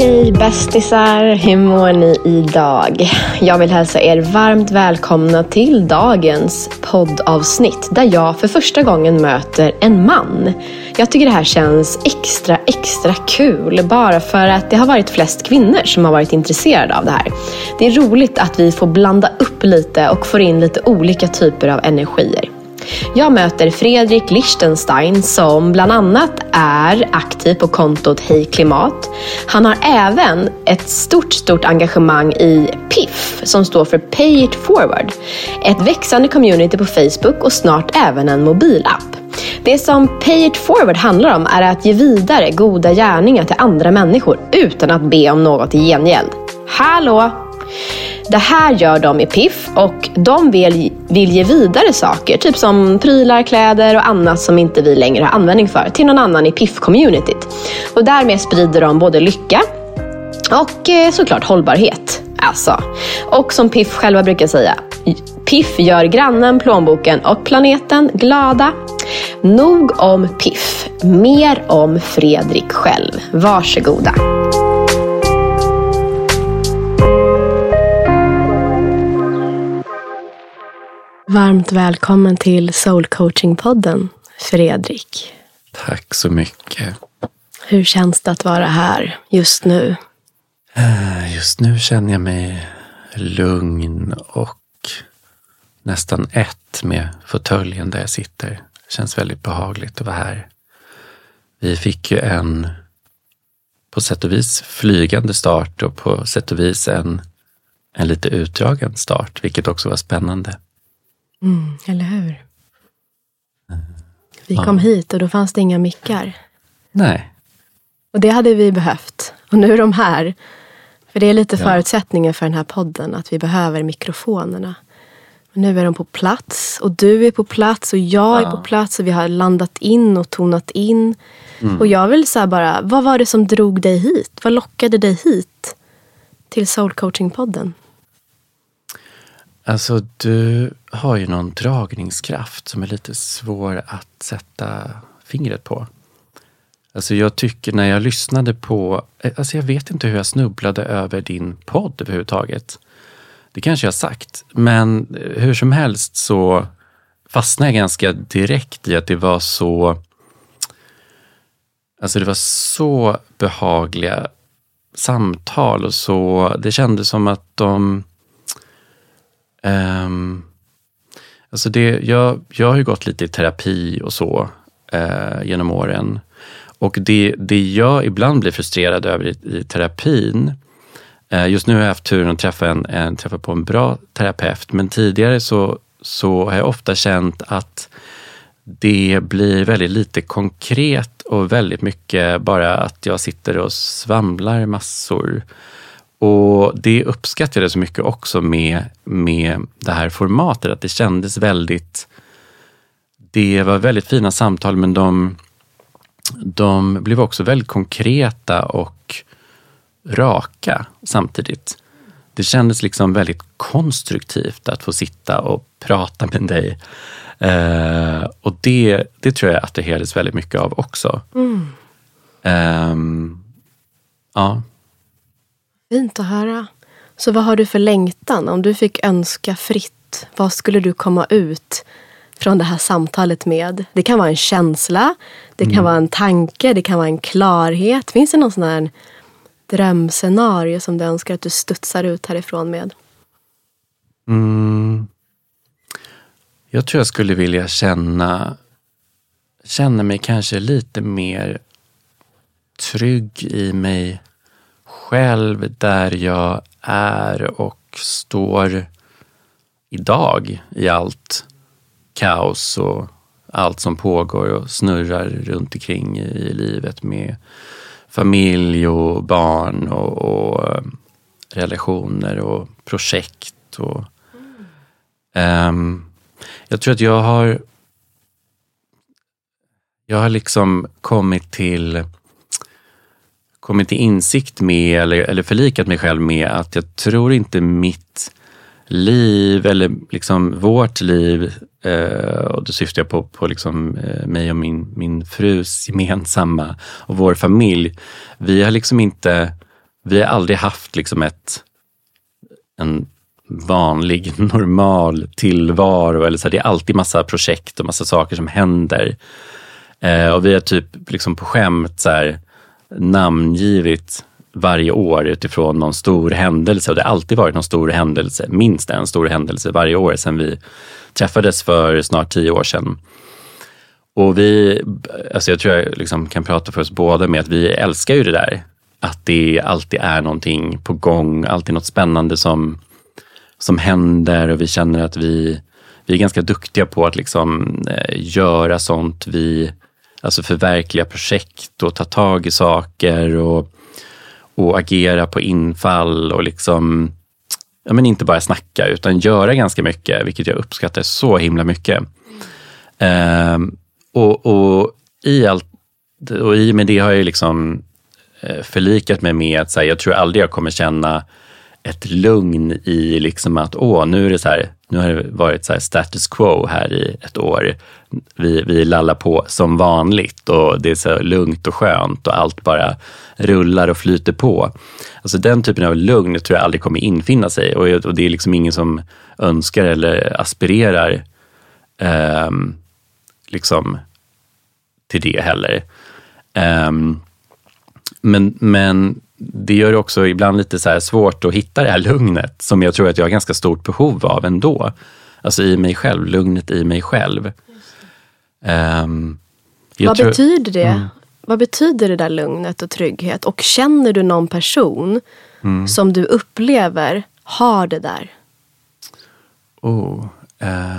Hej bästisar! Hur mår ni idag? Jag vill hälsa er varmt välkomna till dagens poddavsnitt där jag för första gången möter en man. Jag tycker det här känns extra, extra kul bara för att det har varit flest kvinnor som har varit intresserade av det här. Det är roligt att vi får blanda upp lite och får in lite olika typer av energier. Jag möter Fredrik Lichtenstein som bland annat är aktiv på kontot Hej Klimat. Han har även ett stort, stort engagemang i PIF som står för Pay It Forward. Ett växande community på Facebook och snart även en mobilapp. Det som Pay It Forward handlar om är att ge vidare goda gärningar till andra människor utan att be om något i gengäld. Hallå! Det här gör de i Piff och de vill, vill ge vidare saker, typ som prylar, kläder och annat som inte vi längre har användning för, till någon annan i Piff-communityt. Och därmed sprider de både lycka och eh, såklart hållbarhet. Alltså. Och som Piff själva brukar säga, Piff gör grannen, plånboken och planeten glada. Nog om Piff, mer om Fredrik själv. Varsågoda. Varmt välkommen till Soul Coaching-podden, Fredrik. Tack så mycket. Hur känns det att vara här just nu? Eh, just nu känner jag mig lugn och nästan ett med fåtöljen där jag sitter. Det känns väldigt behagligt att vara här. Vi fick ju en på sätt och vis flygande start och på sätt och vis en, en lite utdragen start, vilket också var spännande. Mm, eller hur? Vi kom hit och då fanns det inga mickar. Nej. Och det hade vi behövt. Och nu är de här. För det är lite ja. förutsättningen för den här podden, att vi behöver mikrofonerna. Och nu är de på plats och du är på plats och jag ja. är på plats och vi har landat in och tonat in. Mm. Och jag vill säga bara, vad var det som drog dig hit? Vad lockade dig hit till Soul Coaching-podden? Alltså, du har ju någon dragningskraft som är lite svår att sätta fingret på. Alltså jag tycker när jag lyssnade på, eh, alltså jag vet inte hur jag snubblade över din podd överhuvudtaget. Det kanske jag har sagt, men eh, hur som helst så fastnade jag ganska direkt i att det var så, alltså det var så behagliga samtal och så, det kändes som att de Um, alltså det, jag, jag har ju gått lite i terapi och så uh, genom åren. Och det, det jag ibland blir frustrerad över i, i terapin, uh, just nu har jag haft turen att träffa, en, en, träffa på en bra terapeut, men tidigare så, så har jag ofta känt att det blir väldigt lite konkret och väldigt mycket bara att jag sitter och svamlar massor. Och det uppskattar jag så mycket också med, med det här formatet, att det kändes väldigt... Det var väldigt fina samtal, men de, de blev också väldigt konkreta och raka samtidigt. Det kändes liksom väldigt konstruktivt att få sitta och prata med dig. Eh, och det, det tror jag attraherades väldigt mycket av också. Mm. Eh, ja. Fint att höra. Så vad har du för längtan? Om du fick önska fritt, vad skulle du komma ut från det här samtalet med? Det kan vara en känsla, det kan mm. vara en tanke, det kan vara en klarhet. Finns det någon sån här drömscenario som du önskar att du studsar ut härifrån med? Mm. Jag tror jag skulle vilja känna, känna mig kanske lite mer trygg i mig själv där jag är och står idag i allt kaos och allt som pågår och snurrar runt omkring i livet med familj och barn och, och relationer och projekt. Och, um, jag tror att jag har jag har liksom kommit till kommit till insikt med eller, eller förlikat mig själv med att jag tror inte mitt liv eller liksom vårt liv, eh, och då syftar jag på, på liksom, eh, mig och min, min frus gemensamma och vår familj. Vi har liksom inte vi har aldrig haft liksom ett, en vanlig, normal tillvaro. Eller så här, det är alltid massa projekt och massa saker som händer. Eh, och vi har typ liksom på skämt så här, namngivit varje år utifrån någon stor händelse och det har alltid varit någon stor händelse, minst en stor händelse varje år sedan vi träffades för snart tio år sedan. Och vi, alltså jag tror jag liksom kan prata för oss båda med att vi älskar ju det där. Att det alltid är någonting på gång, alltid något spännande som, som händer och vi känner att vi, vi är ganska duktiga på att liksom eh, göra sånt. Vi alltså förverkliga projekt och ta tag i saker och, och agera på infall och liksom ja, men inte bara snacka utan göra ganska mycket, vilket jag uppskattar så himla mycket. Mm. Och, och, i allt, och i och med det har jag liksom eh, förlikat mig med att här, jag tror aldrig jag kommer känna ett lugn i liksom att åh, nu är det så här, nu har det varit så status quo här i ett år. Vi, vi lallar på som vanligt och det är så lugnt och skönt och allt bara rullar och flyter på. Alltså den typen av lugn tror jag aldrig kommer infinna sig och, och det är liksom ingen som önskar eller aspirerar eh, liksom till det heller. Um, men, men det gör det också ibland lite så svårt att hitta det här lugnet som jag tror att jag har ganska stort behov av ändå. Alltså i mig själv, lugnet i mig själv. Um, Vad tror, betyder det? Mm. Vad betyder det där lugnet och trygghet? Och känner du någon person mm. som du upplever har det där? Oh,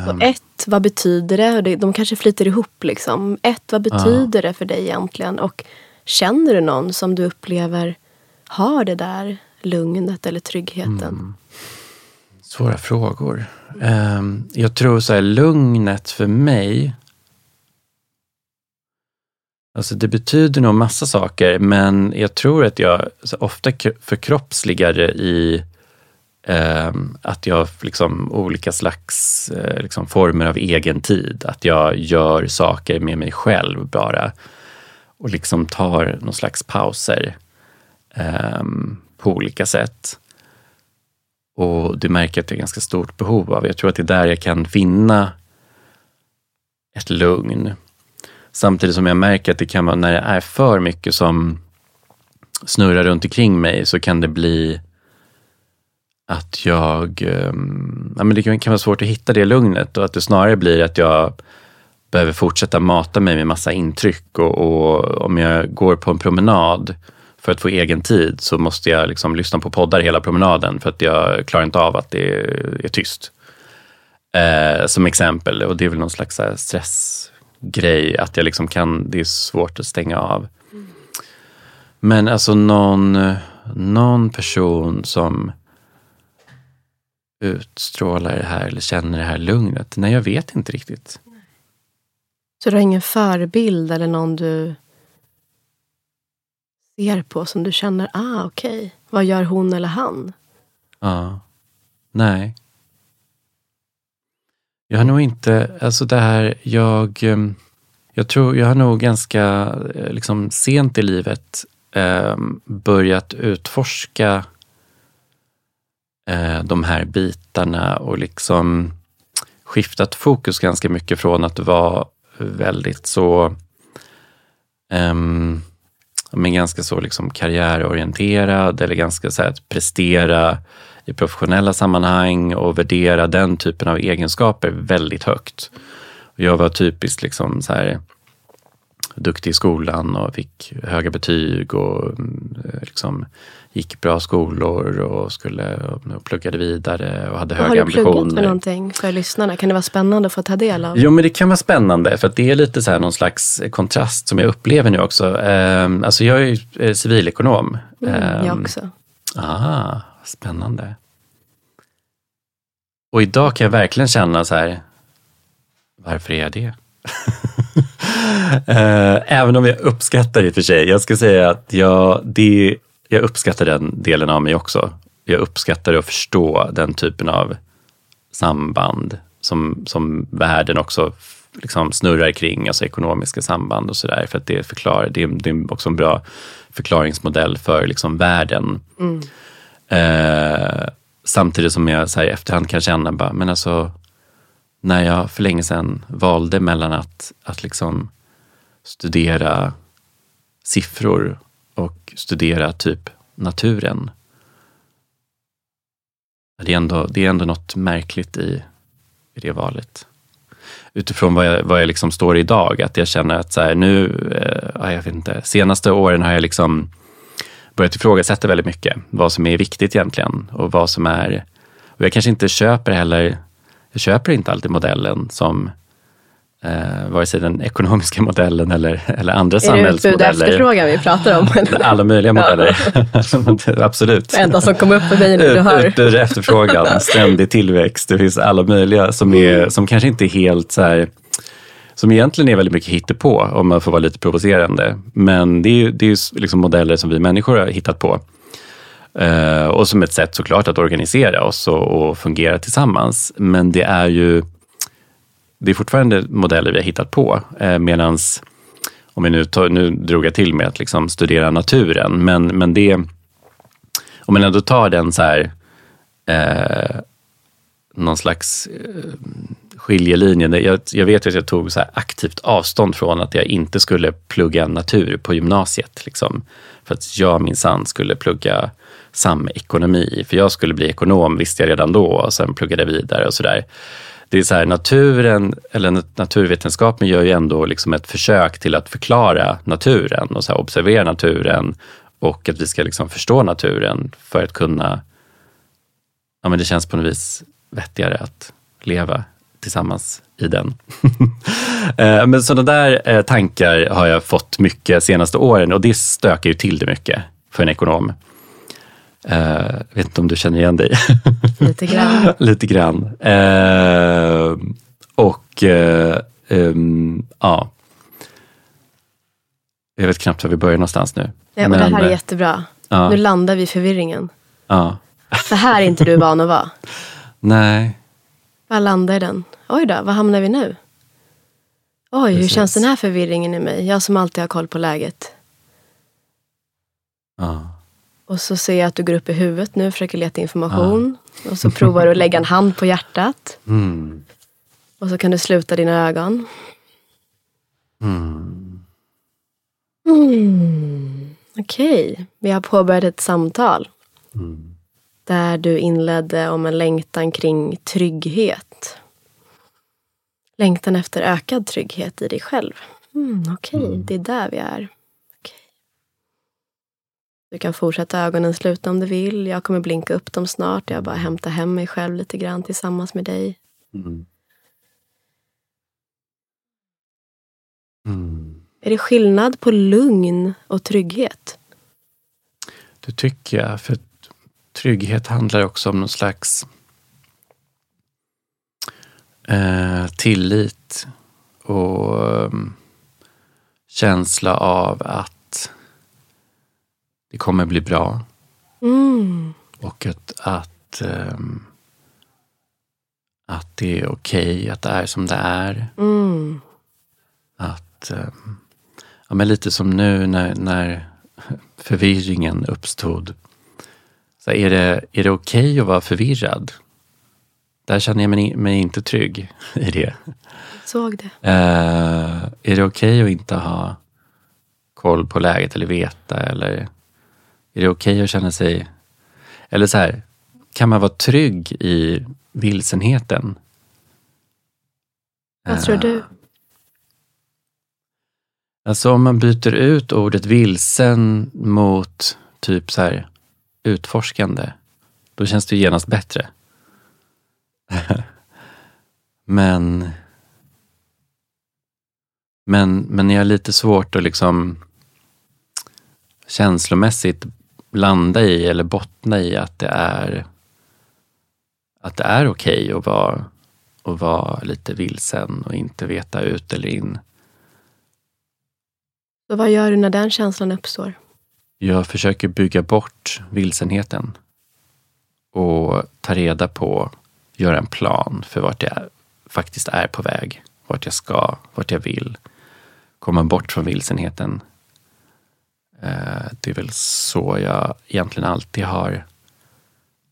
um, ett, vad betyder det? De kanske flyter ihop liksom. Ett, vad betyder det för dig egentligen? Och känner du någon som du upplever har det där lugnet eller tryggheten? Mm. Svåra frågor. Ehm, jag tror så här, lugnet för mig Alltså det betyder nog massa saker, men jag tror att jag ofta förkroppsligar det i eh, att jag liksom olika slags eh, liksom former av egen tid. Att jag gör saker med mig själv bara och liksom tar någon slags pauser eh, på olika sätt. Och du märker att det är ganska stort behov av. Jag tror att det är där jag kan finna ett lugn. Samtidigt som jag märker att det kan vara när det är för mycket som snurrar runt omkring mig så kan det bli att jag... Um, ja, men det kan, kan vara svårt att hitta det lugnet och att det snarare blir att jag behöver fortsätta mata mig med massa intryck och, och, om jag går på en promenad för att få egen tid så måste jag liksom lyssna på poddar hela promenaden för att jag klarar inte av att det är, tyst. Eh, som exempel, och det är väl någon slags eh, stressgrej, att jag liksom kan, det är svårt att stänga av. Men alltså någon, eh, någon person som utstrålar det här eller känner det här lugnet? Nej, jag vet inte riktigt. Så du har ingen förebild eller någon du ser på som du känner, ah okej, okay. vad gör hon eller han? Ja, nej. Jag har nog inte, alltså det här, jag, ehm, jag tror, jag har nog ganska eh, liksom sent i livet eh, börjat utforska eh, de här bitarna och liksom skiftat fokus ganska mycket från att vara väldigt så um, men ganska så liksom karriärorienterad eller ganska så här att prestera i professionella sammanhang och värdera den typen av egenskaper väldigt högt. Jag var typiskt liksom så här duktig i skolan och fick höga betyg och mm, liksom gick bra skolor och skulle och pluggade vidare och hade höga ambitioner. Har du pluggat med någonting för lyssnarna? Kan det vara spännande att få ta del av? Jo, men det kan vara spännande för det är lite så här någon slags kontrast som jag upplever nu också. Um, alltså jag är ju eh, civilekonom. Mm, jag också. Ah, spännande. Och idag kan jag verkligen känna så här, varför är jag det? Eh, även om jag uppskattar det i och för sig. Jag ska säga att jag, det, jag uppskattar den delen av mig också. Jag uppskattar att förstå den typen av samband som, som världen också liksom snurrar kring, alltså ekonomiska samband och sådär. För att det förklarar, det är, det är också en bra förklaringsmodell för liksom världen. Mm. Eh, samtidigt som jag så här, i efterhand kan känna, bara, men alltså när jag för länge sedan valde mellan att, att liksom studera siffror och studera typ naturen. Det är ändå, det är ändå något märkligt i, i det valet. Utifrån vad jag, vad jag liksom står idag, att jag känner att så här, nu, eh, jag vet inte, senaste åren har jag liksom börjat ifrågasätta väldigt mycket vad som är viktigt egentligen och vad som är... Och jag kanske inte köper heller, jag köper inte alltid modellen som eh, vare sig den ekonomiska modellen eller, eller andra Är det samhällsmodeller. utbud och efterfrågan vi pratar om? Alla möjliga modeller. Absolut. Det enda som kom upp för mig när du hör. Utbud, efterfrågan, ständig tillväxt. Det finns alla möjliga som, är, som kanske inte är helt så här, som egentligen är väldigt mycket hittepå om man får vara lite provocerande. Men det är ju det är ju liksom modeller som vi människor har hittat på. Eh, och som ett sätt såklart att organisera oss och, och fungera tillsammans. Men det är ju det är fortfarande modeller vi har hittat på. Eh, medans, om vi nu, tar, nu drog jag till med att liksom studera naturen, men, men det, om man ändå tar den så här, eh, någon slags eh, skiljelinje. Jag, jag vet att jag tog så här aktivt avstånd från att jag inte skulle plugga natur på gymnasiet. Liksom. För att jag minsann skulle plugga samekonomi. För jag skulle bli ekonom visste jag redan då och sen pluggade jag vidare och sådär. Det är så här, naturen, eller naturvetenskapen gör ju ändå liksom ett försök till att förklara naturen och så här, observera naturen och att vi ska liksom förstå naturen för att kunna ja, men det känns på något vis vettigare att leva tillsammans i den. Eh, men sådana där eh, tankar har jag fått mycket senaste åren och det stökar ju till det mycket för en ekonom. Jag vet inte om du känner igen dig? Lite grann. Lite grann. Eh, och eh, ehm, ja. Jag vet knappt var vi börjar någonstans nu. Ja, och det här är jättebra. Nu landar vi i förvirringen. ja. För här är inte du van att vara. Nej, Var landar i den? Oj då, var hamnar vi nu? Oj, hur Precis. känns den här förvirringen i mig? Jag som alltid har koll på läget. ja. Och så ser jag att du går upp i huvudet nu, försöker leta information. Och så provar du att lägga en hand på hjärtat. Mm. Och så kan du sluta dina ögon. Mm. Mm. Okej, vi har påbörjat ett samtal. Mm. Där du inledde om en längtan kring trygghet. Längtan efter ökad trygghet i dig själv. Mm, Okej, Mm. det är där vi är. Du kan fortsätta ögonen sluta om du vill. Jag kommer blinka upp dem snart. Jag bara hämtar hem mig själv lite grann tillsammans med dig. Mm. Mm. Är det skillnad på lugn och trygghet? Det tycker jag. För trygghet handlar också om någon slags eh, tillit och um, känsla av att det kommer bli bra Mm. och att, att, ehm, att det är okej att det är som det är. Mm. Att, ehm, ja, men lite som nu när, när förvirringen uppstod. Så är det, är det okej att vara förvirrad? Där känner jag mig, mig inte trygg i det. Såg det. Eh, är det okej att inte ha koll på läget eller veta? Eller är det okej att känna sig... Eller så här, kan man vara trygg i vilsenheten? Vad tror du? Alltså om man byter ut ordet vilsen mot typ så här utforskande, då känns det ju genast bättre. men, men, men jag har lite svårt att liksom känslomässigt landa i eller bottna i att det är att det är okej att vara, att vara lite vilsen och inte veta ut eller in. Så vad gör du när den känslan uppstår? Jag försöker bygga bort vilsenheten och ta reda på, göra en plan för vart jag faktiskt är på väg vart jag ska, vart jag vill. Komma bort från vilsenheten. Eh, det är väl så jag egentligen alltid har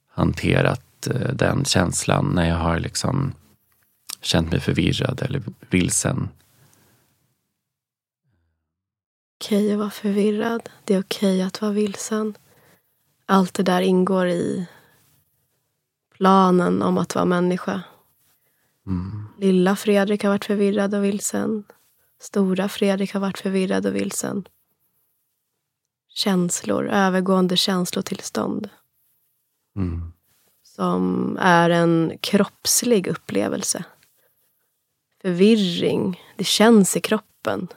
hanterat eh, den känslan när jag har liksom känt mig förvirrad eller vilsen. Okej att vara förvirrad. Det är okej att vara vilsen. Allt det där ingår i planen om att vara människa. Mm. Lilla Fredrik har varit förvirrad och vilsen. Stora Fredrik har varit förvirrad och vilsen. Känslor, övergående känslotillstånd. Mm. Som är en kroppslig upplevelse. Förvirring, det känns i kroppen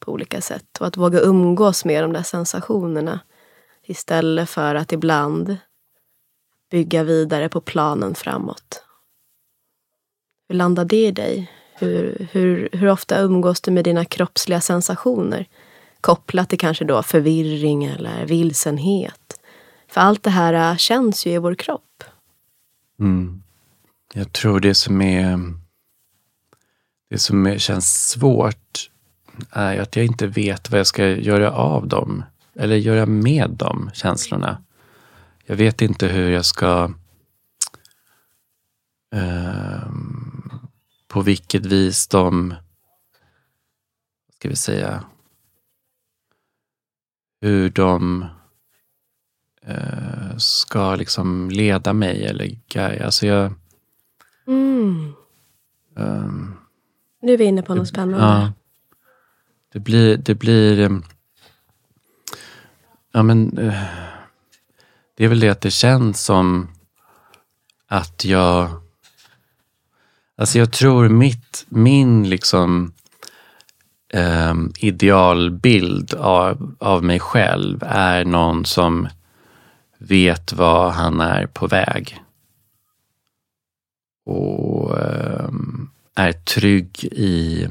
på olika sätt. Och att våga umgås med de där sensationerna istället för att ibland bygga vidare på planen framåt. Hur landar det i dig? Hur, hur, hur ofta umgås du med dina kroppsliga sensationer? Kopplat till kanske då förvirring eller vilsenhet. För allt det här äh, känns ju i vår kropp. Mm. Jag tror det som är det som känns svårt är att jag inte vet vad jag ska göra av dem. Eller göra med de känslorna. Jag vet inte hur jag ska eh, på vilket vis de, vad ska vi säga, hur de eh, ska liksom leda mig eller guida. Alltså jag... Mm. Um, nu är vi inne på något spännande. Ja, det blir, det blir ehm, Ja men eh, Det är väl det att det känns som att jag Alltså jag tror mitt, min liksom eh, idealbild av, av mig själv är någon som vet vad han är på väg. Och eh, är trygg i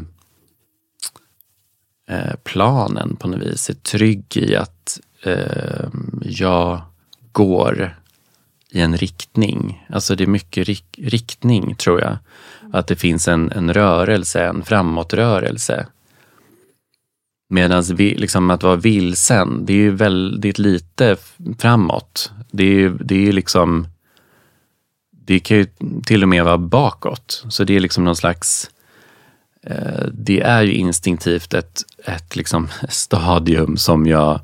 eh, planen på något vis. Är trygg i att eh, jag går i en riktning. Alltså det är mycket rik riktning tror jag. Att det finns en, en rörelse, en framåtrörelse. Medan liksom att vara vilsen, det är ju väldigt lite framåt. Det är ju det är liksom det kan ju till och med vara bakåt. Så det är liksom någon slags eh, det är ju instinktivt ett, ett liksom stadium som jag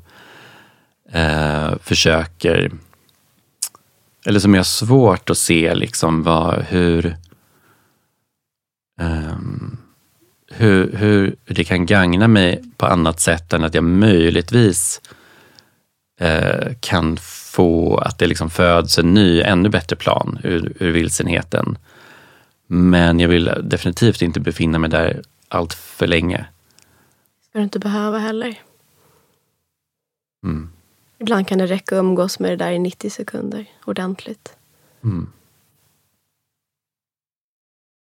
eh, försöker eller som jag har svårt att se liksom vad, hur, um, hur, hur det kan gagna mig på annat sätt än att jag möjligtvis uh, kan få att det liksom föds en ny, ännu bättre plan ur, ur vilsenheten. Men jag vill definitivt inte befinna mig där allt för länge. ska du inte behöva heller. Mm. Ibland kan det räcka att umgås med det där i 90 sekunder ordentligt. Mm.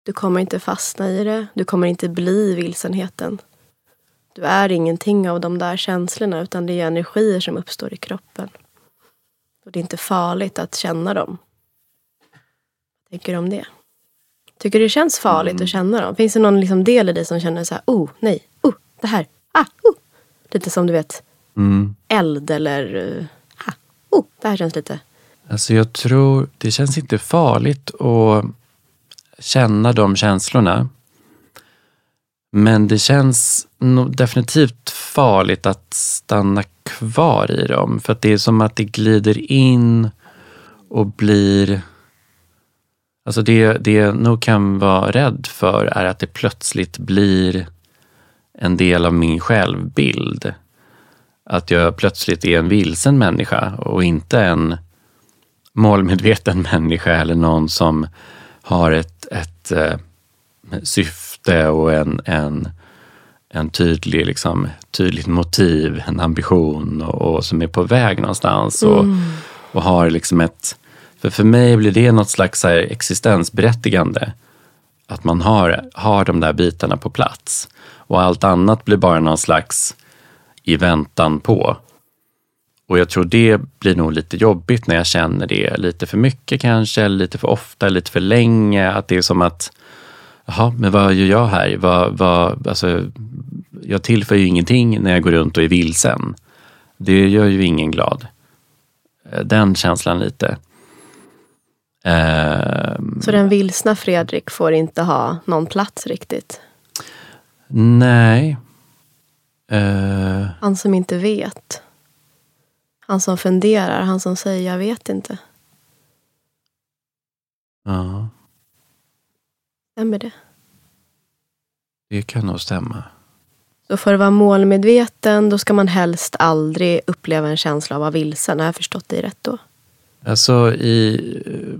Du kommer inte fastna i det. Du kommer inte bli vilsenheten. Du är ingenting av de där känslorna utan det är energier som uppstår i kroppen. Och det är inte farligt att känna dem. Vad tänker du om det? Tycker du det känns farligt mm. att känna dem? Finns det någon liksom del i dig som känner så här, oh nej, oh det här, ah, oh. Lite som du vet, mm. eld eller uh, oh, det här känns lite... Alltså jag tror, det känns inte farligt att känna de känslorna. Men det känns definitivt farligt att stanna kvar i dem. För att det är som att det glider in och blir... Alltså det, det jag nog kan vara rädd för är att det plötsligt blir en del av min självbild att jag plötsligt är en vilsen människa och inte en målmedveten människa eller någon som har ett, ett eh, syfte och en, en, en tydlig, liksom, tydligt motiv, en ambition och, och som är på väg någonstans. Och, mm. och har liksom ett... För, för mig blir det något slags här existensberättigande. Att man har, har de där bitarna på plats. Och allt annat blir bara någon slags i väntan på. Och jag tror det blir nog lite jobbigt när jag känner det lite för mycket kanske, lite för ofta, lite för länge. Att det är som att jaha, men vad gör jag här? Vad, vad, alltså, jag tillför ju ingenting när jag går runt och är vilsen. Det gör ju ingen glad. Eh, den känslan lite. Um, Så den vilsna Fredrik får inte ha någon plats riktigt? Nej. Uh, han som inte vet. Han som funderar, han som säger jag vet inte. Ja. Stämmer det? Det kan nog stämma. Så för att vara målmedveten, då ska man helst aldrig uppleva en känsla av att vara vilsen. Har jag förstått dig rätt då? Alltså i...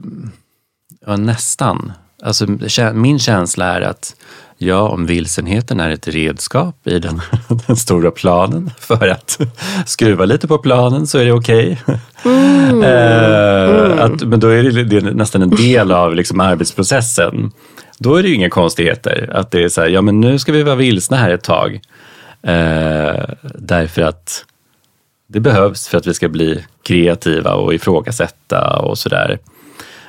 Ja, nästan. Alltså, min känsla är att ja, om vilsenheten är ett redskap i den, den stora planen för att skruva lite på planen så är det okej. Okay. Mm. eh, mm. men då är det, det är nästan en del av liksom arbetsprocessen. Då är det ju inga konstigheter. Att det är så här, ja men nu ska vi vara vilsna här ett tag. Eh, därför att det behövs för att vi ska bli kreativa och ifrågasätta och sådär.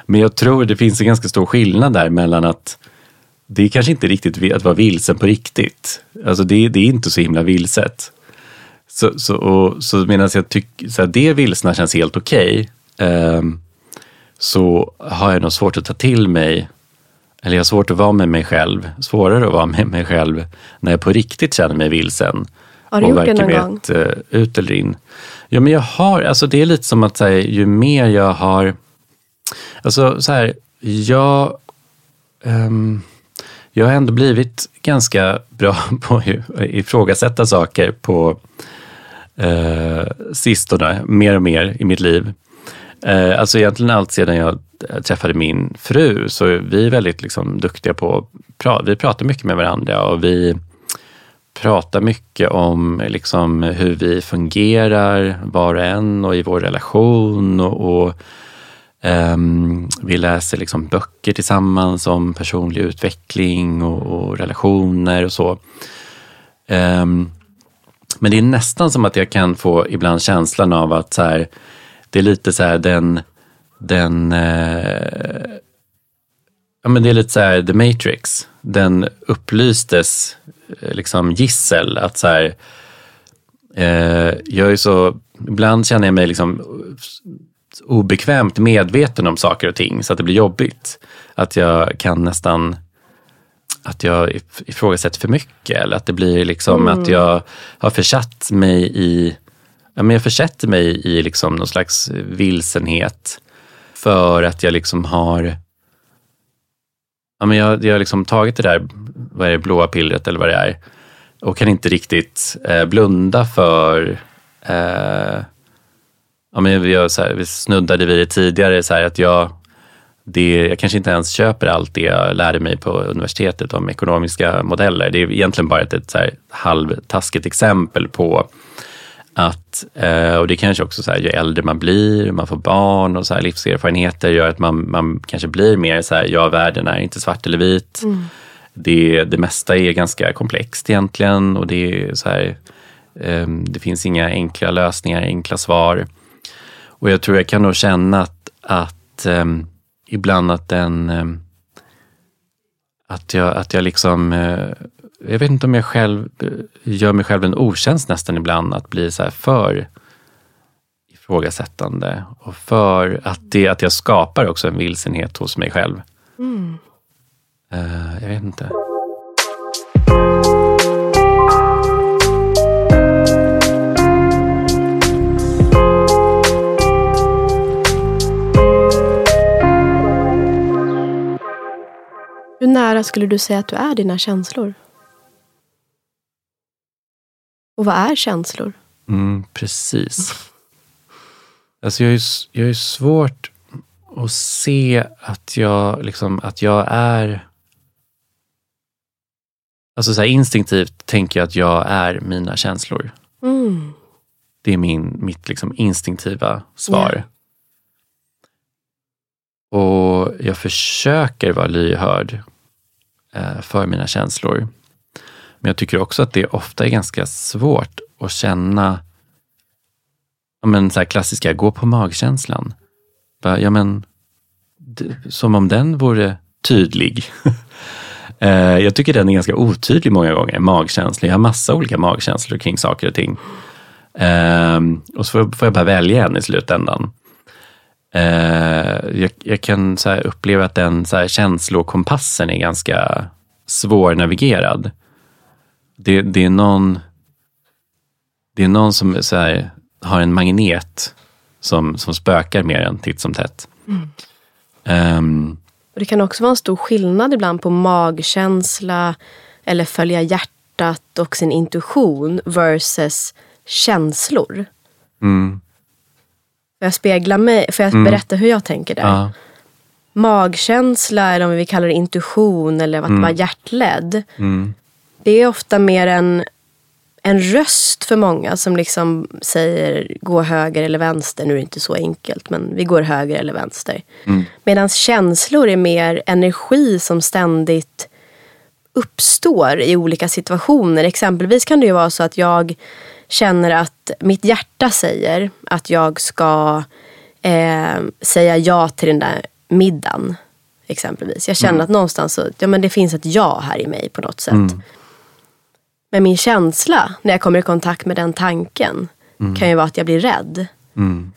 Men jag tror det finns en ganska stor skillnad där mellan att det är kanske inte riktigt att vara vilsen på riktigt. Alltså det, det är inte så himla vilset. Så, så, och, så medan jag tycker att det vilsna känns helt okej okay, eh, så har jag nog svårt att ta till mig eller jag har svårt att vara med mig själv, svårare att vara med mig själv när jag på riktigt känner mig vilsen. Har du gjort det någon gång? Ett, uh, ut eller in. Ja, men jag har, alltså det är lite som att här, ju mer jag har, alltså så här, jag, um, jag har ändå blivit ganska bra på att ifrågasätta saker på eh, sistone, mer och mer i mitt liv. Eh, alltså egentligen allt sedan jag eh, träffade min fru så vi är väldigt liksom, duktiga på, vi pratar mycket med varandra och vi pratar mycket om liksom, hur vi fungerar var och en och i vår relation. och, och Ehm, vi läser liksom böcker tillsammans om personlig utveckling och, och relationer och så. Um, men det är nästan som att jag kan få ibland känslan av att så här, det är lite så här den, den eh, ja men det är lite så här The Matrix. Den upplystes eh, liksom gissel. Att så här, eh, jag är så, ibland känner jag mig liksom obekvämt medveten om saker och ting så att det blir jobbigt. Att jag kan nästan att jag ifrågasätter för mycket eller att det blir liksom mm. att jag har försatt mig i ja, men jag försätter mig i liksom någon slags vilsenhet för att jag liksom har ja, men jag, jag har liksom tagit det där vad är det, blåa pillret eller vad det är och kan inte riktigt eh, blunda för eh, ja, men vi, här, vi snuddade vid det tidigare, så här, att jag, det, jag kanske inte ens köper allt det jag lärde mig på universitetet om ekonomiska modeller. Det är egentligen bara ett, ett så här, halvtaskigt exempel på att, eh, och det kanske också så här, ju äldre man blir, man får barn och så här, livserfarenheter gör att man, man kanske blir mer så här, ja världen är inte svart eller vit. Mm. Det, det mesta är ganska komplext egentligen och det är så här, um, det finns inga enkla lösningar, enkla svar. Och jag tror jag kan nog känna att, att um, ibland att den um, att jag, att jag liksom, uh, jag vet inte om jag själv gör mig själv en otjänst nästan ibland att bli så här för ifrågasättande och för att, det, att jag skapar också en vilsenhet hos mig själv. Mm. Uh, jag vet inte. Hur nära skulle du säga att du är dina känslor? Och vad är känslor? Mm, precis. Alltså jag, är, jag är svårt att se att jag, liksom, att jag är Alltså så instinktivt tänker jag att jag är mina känslor. Mm. Det är min, mitt liksom instinktiva svar. Och jag försöker vara lyhörd eh, för mina känslor. Men jag tycker också att det ofta är ganska svårt att känna ja, men så klassiska, gå på magkänslan. Ja, men, som om den vore tydlig. Eh, jag tycker den är ganska otydlig många gånger, magkänslan. Jag har massa olika magkänslor kring saker och ting. Ehm, och så får jag bara välja en i slutändan. Eh, jag, jag, kan så uppleva att den så här, känslokompassen är ganska svårnavigerad. Det, det är någon det är någon som så här, har en magnet som, som spökar mer än titt som tätt. Mm. Um, det kan också vara en stor skillnad ibland på magkänsla eller följa hjärtat och sin intuition versus känslor. Mm. Får jag spegla mig? Får jag mm. berätta hur jag tänker där? Ja. Magkänsla, eller om vi kallar det intuition eller att mm. vara hjärtledd. Mm. Det är ofta mer en en röst för många som liksom säger gå höger eller vänster. Nu är det inte så enkelt men vi går höger eller vänster. Mm. Medan känslor är mer energi som ständigt uppstår i olika situationer. Exempelvis kan det ju vara så att jag känner att mitt hjärta säger att jag ska eh, säga ja till den där middagen. Exempelvis. Jag känner mm. att någonstans så, ja, men det finns ett ja här i mig på något sätt. Mm. Men min känsla när jag kommer i kontakt med den tanken mm. kan ju vara att jag blir rädd. Mm.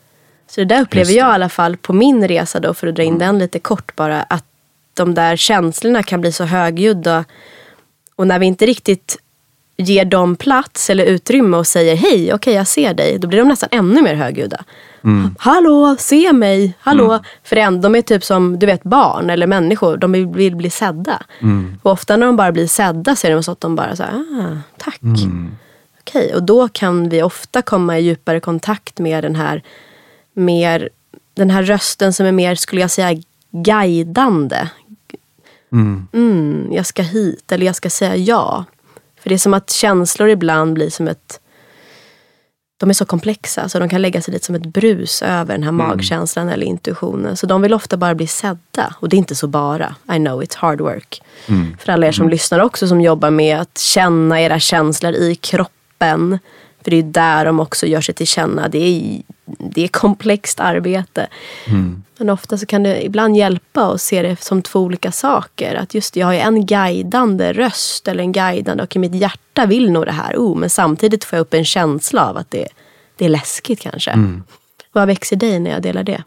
Så det där upplever det. jag i alla fall på min resa då, för att dra in mm. den lite kort bara, att de där känslorna kan bli så högljudda. Och när vi inte riktigt ger dem plats eller utrymme och säger hej, okej okay, jag ser dig, då blir de nästan ännu mer högljudda. Mm. Hallå, se mig, hallå. Mm. För de är typ som du vet barn eller människor, de vill, vill bli sedda. Mm. Och ofta när de bara blir sedda så är det så att de bara så ah, tack. Mm. Okej, okay. och då kan vi ofta komma i djupare kontakt med den här, mer, den här rösten som är mer, skulle jag säga, guidande. Mm. Mm, jag ska hit eller jag ska säga ja. För det är som att känslor ibland blir som ett de är så komplexa så de kan lägga sig lite som ett brus över den här mm. magkänslan eller intuitionen. Så de vill ofta bara bli sedda. Och det är inte så bara. I know it's hard work. Mm. För alla er som mm. lyssnar också som jobbar med att känna era känslor i kroppen. För det är där de också gör sig till känna. Det är, det är komplext arbete. Mm. Men ofta så kan det ibland hjälpa att se det som två olika saker. Att just jag har en guidande röst eller en guidande och i mitt hjärta vill nog det här. Oh, men samtidigt får jag upp en känsla av att det, det är läskigt kanske. Mm. Vad växer dig när jag delar det?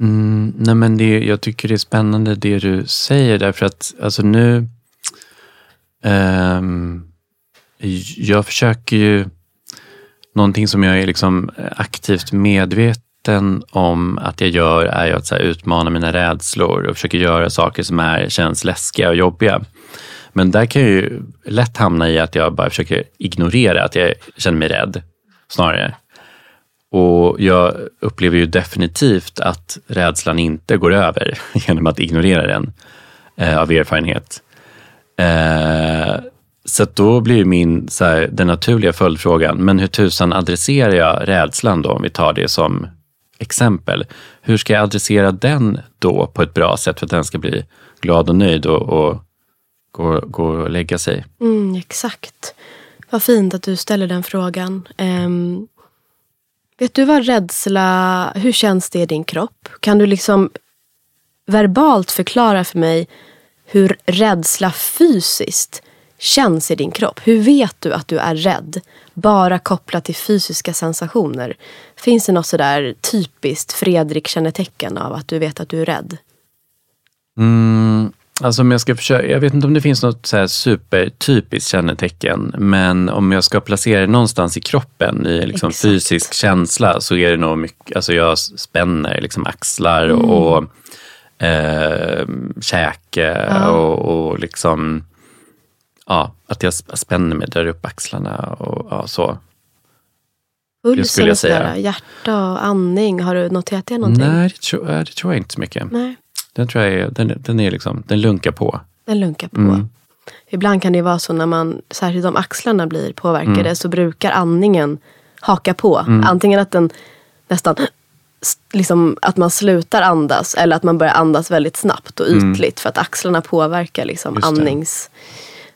Mm, nej men det, jag tycker det är spännande det du säger därför att alltså nu um, jag försöker ju Någonting som jag är liksom eh, aktivt medveten om att jag gör är att så utmana mina rädslor och försöka göra saker som är, känns läskiga och jobbiga. Men där kan jag ju lätt hamna i att jag bara försöker ignorera att jag känner mig rädd, snarare. Och jag upplever ju definitivt att rädslan inte går över genom att ignorera den, eh, av erfarenhet. Eh, så då blir min, så här, den naturliga följdfrågan, men hur tusan adresserar jag rädslan då, om vi tar det som exempel? Hur ska jag adressera den då på ett bra sätt för att den ska bli glad och nöjd och, och gå, gå och lägga sig? Mm, exakt. Vad fint att du ställer den frågan. Um, vet du vad rädsla, hur känns det i din kropp? Kan du liksom verbalt förklara för mig hur rädsla fysiskt känns i din kropp? Hur vet du att du är rädd? Bara kopplat till fysiska sensationer. Finns det något sådär typiskt Fredrik-kännetecken av att du vet att du är rädd? Mm, alltså om jag ska försöka, jag vet inte om det finns något så här supertypiskt kännetecken, men om jag ska placera det någonstans i kroppen, i liksom fysisk känsla, så är det nog mycket, alltså jag spänner liksom axlar mm. och eh, käke ja. och, och liksom ja, att jag spänner mig, drar upp axlarna och ja, så. Puls eller säga. hjärta och andning, har du noterat det någonting? Nej, det tror, det tror jag inte så mycket. Nej. Den tror jag är, den, den är liksom, den lunkar på. Den lunkar på. Mm. Ibland kan det vara så när man, särskilt om axlarna blir påverkade, mm. så brukar andningen haka på. Mm. Antingen att den nästan liksom att man slutar andas eller att man börjar andas väldigt snabbt och mm. ytligt för att axlarna påverkar liksom andnings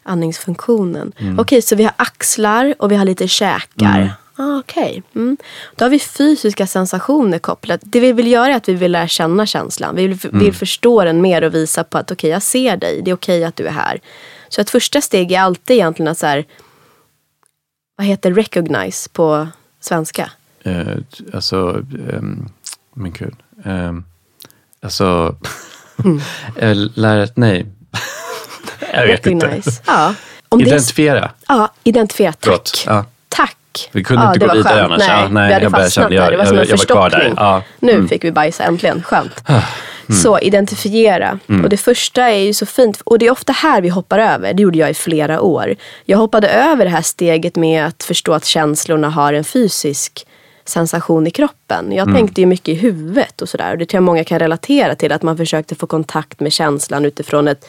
andningsfunktionen. Mm. Okej, så vi har axlar och vi har lite käkar. Mm. Ah, Okej. Mm. Då har vi fysiska sensationer kopplat. Det vi vill göra är att vi vill lära känna känslan. Vi vill, vill förstå den mer och visa på att okej, jag ser dig. Det är okej att du är här. Så ett första steg är alltid egentligen att så här, vad heter recognize på svenska? Eh, alltså, ehm, men gud. Um, alltså, mm. lära, nej. Jag vet inte. Ja. Om identifiera. ja, identifiera. Tack. Ja. Tack. Vi kunde ja, inte gå vidare skönt. annars. Nej, ja, nej, vi hade jag fastnat jag- där. Det var som en förstoppning. Ja. Nu Mm. fick vi bajsa äntligen. Skönt. Mm. Så identifiera. Och det första är ju så fint. Och det är ofta här vi hoppar över. Det gjorde jag i flera år. Jag hoppade över det här steget med att förstå att känslorna har en fysisk sensation i kroppen. Jag tänkte ju mycket i huvudet och sådär. Och det tror jag många kan relatera till. Att man försökte få kontakt med känslan utifrån ett